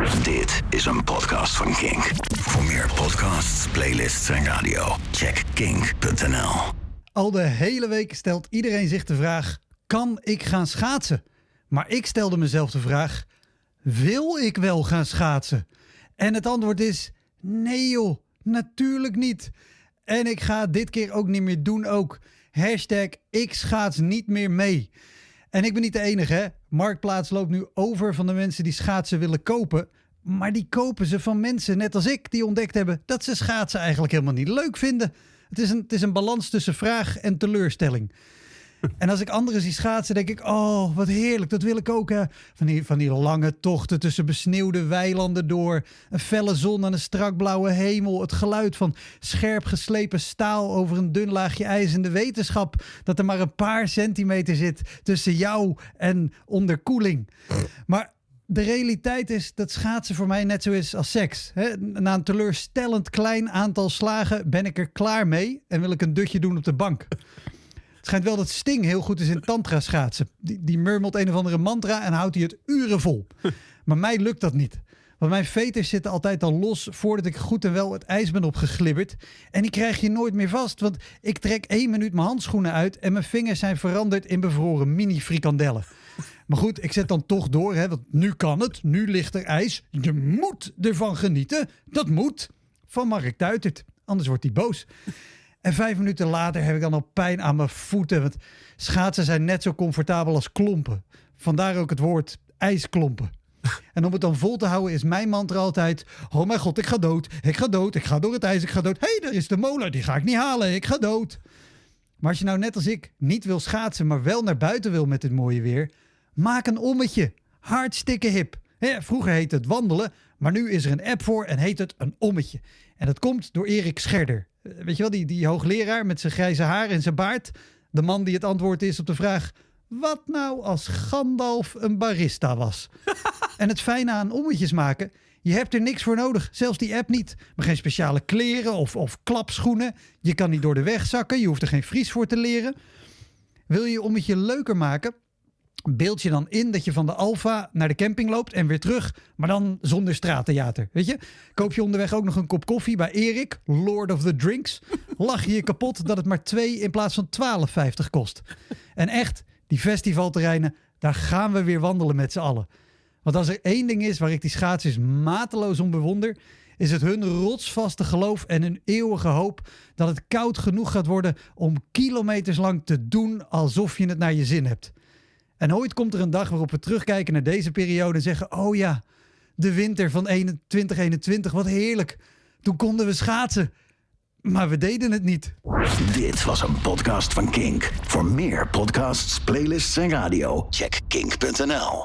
Dit is een podcast van Kink. Voor meer podcasts, playlists en radio, check kink.nl. Al de hele week stelt iedereen zich de vraag: kan ik gaan schaatsen? Maar ik stelde mezelf de vraag: wil ik wel gaan schaatsen? En het antwoord is: nee joh, natuurlijk niet. En ik ga dit keer ook niet meer doen ook. Hashtag ik schaats niet meer mee. En ik ben niet de enige hè. Marktplaats loopt nu over van de mensen die schaatsen willen kopen. Maar die kopen ze van mensen net als ik die ontdekt hebben dat ze schaatsen eigenlijk helemaal niet leuk vinden. Het is een, het is een balans tussen vraag en teleurstelling. En als ik anderen zie schaatsen, denk ik: Oh, wat heerlijk, dat wil ik ook. Van, die, van die lange tochten tussen besneeuwde weilanden door. Een felle zon en een strak blauwe hemel. Het geluid van scherp geslepen staal over een dun laagje ijs. En de wetenschap dat er maar een paar centimeter zit tussen jou en onderkoeling. Maar de realiteit is dat schaatsen voor mij net zo is als seks. Na een teleurstellend klein aantal slagen ben ik er klaar mee en wil ik een dutje doen op de bank. Het schijnt wel dat Sting heel goed is in tantra schaatsen. Die, die murmelt een of andere mantra en houdt hij het uren vol. Maar mij lukt dat niet. Want mijn veters zitten altijd al los voordat ik goed en wel het ijs ben opgeglibberd. En die krijg je nooit meer vast. Want ik trek één minuut mijn handschoenen uit en mijn vingers zijn veranderd in bevroren mini-frikandellen. Maar goed, ik zet dan toch door, hè, want nu kan het. Nu ligt er ijs. Je moet ervan genieten. Dat moet. Van Mark Tuitert. Anders wordt hij boos. En vijf minuten later heb ik dan al pijn aan mijn voeten. Want schaatsen zijn net zo comfortabel als klompen. Vandaar ook het woord ijsklompen. En om het dan vol te houden is mijn mantra altijd... Oh mijn god, ik ga dood. Ik ga dood. Ik ga door het ijs. Ik ga dood. Hé, hey, daar is de molen. Die ga ik niet halen. Ik ga dood. Maar als je nou net als ik niet wil schaatsen... maar wel naar buiten wil met dit mooie weer... maak een ommetje. Hartstikke hip. Vroeger heette het wandelen... maar nu is er een app voor en heet het een ommetje. En dat komt door Erik Scherder. Weet je wel, die, die hoogleraar met zijn grijze haar en zijn baard. De man die het antwoord is op de vraag... Wat nou als Gandalf een barista was? en het fijne aan ommetjes maken... Je hebt er niks voor nodig, zelfs die app niet. Maar geen speciale kleren of, of klapschoenen. Je kan niet door de weg zakken, je hoeft er geen vries voor te leren. Wil je je ommetje leuker maken? Beeld je dan in dat je van de Alfa naar de camping loopt en weer terug, maar dan zonder straattheater. Weet je? Koop je onderweg ook nog een kop koffie bij Erik, Lord of the Drinks. Lach je je kapot dat het maar 2 in plaats van 12,50 kost. En echt, die festivalterreinen, daar gaan we weer wandelen met z'n allen. Want als er één ding is waar ik die schaatsers mateloos om bewonder, is het hun rotsvaste geloof en hun eeuwige hoop dat het koud genoeg gaat worden om kilometers lang te doen alsof je het naar je zin hebt. En ooit komt er een dag waarop we terugkijken naar deze periode en zeggen: Oh ja, de winter van 2021, wat heerlijk. Toen konden we schaatsen. Maar we deden het niet. Dit was een podcast van Kink. Voor meer podcasts, playlists en radio, check kink.nl.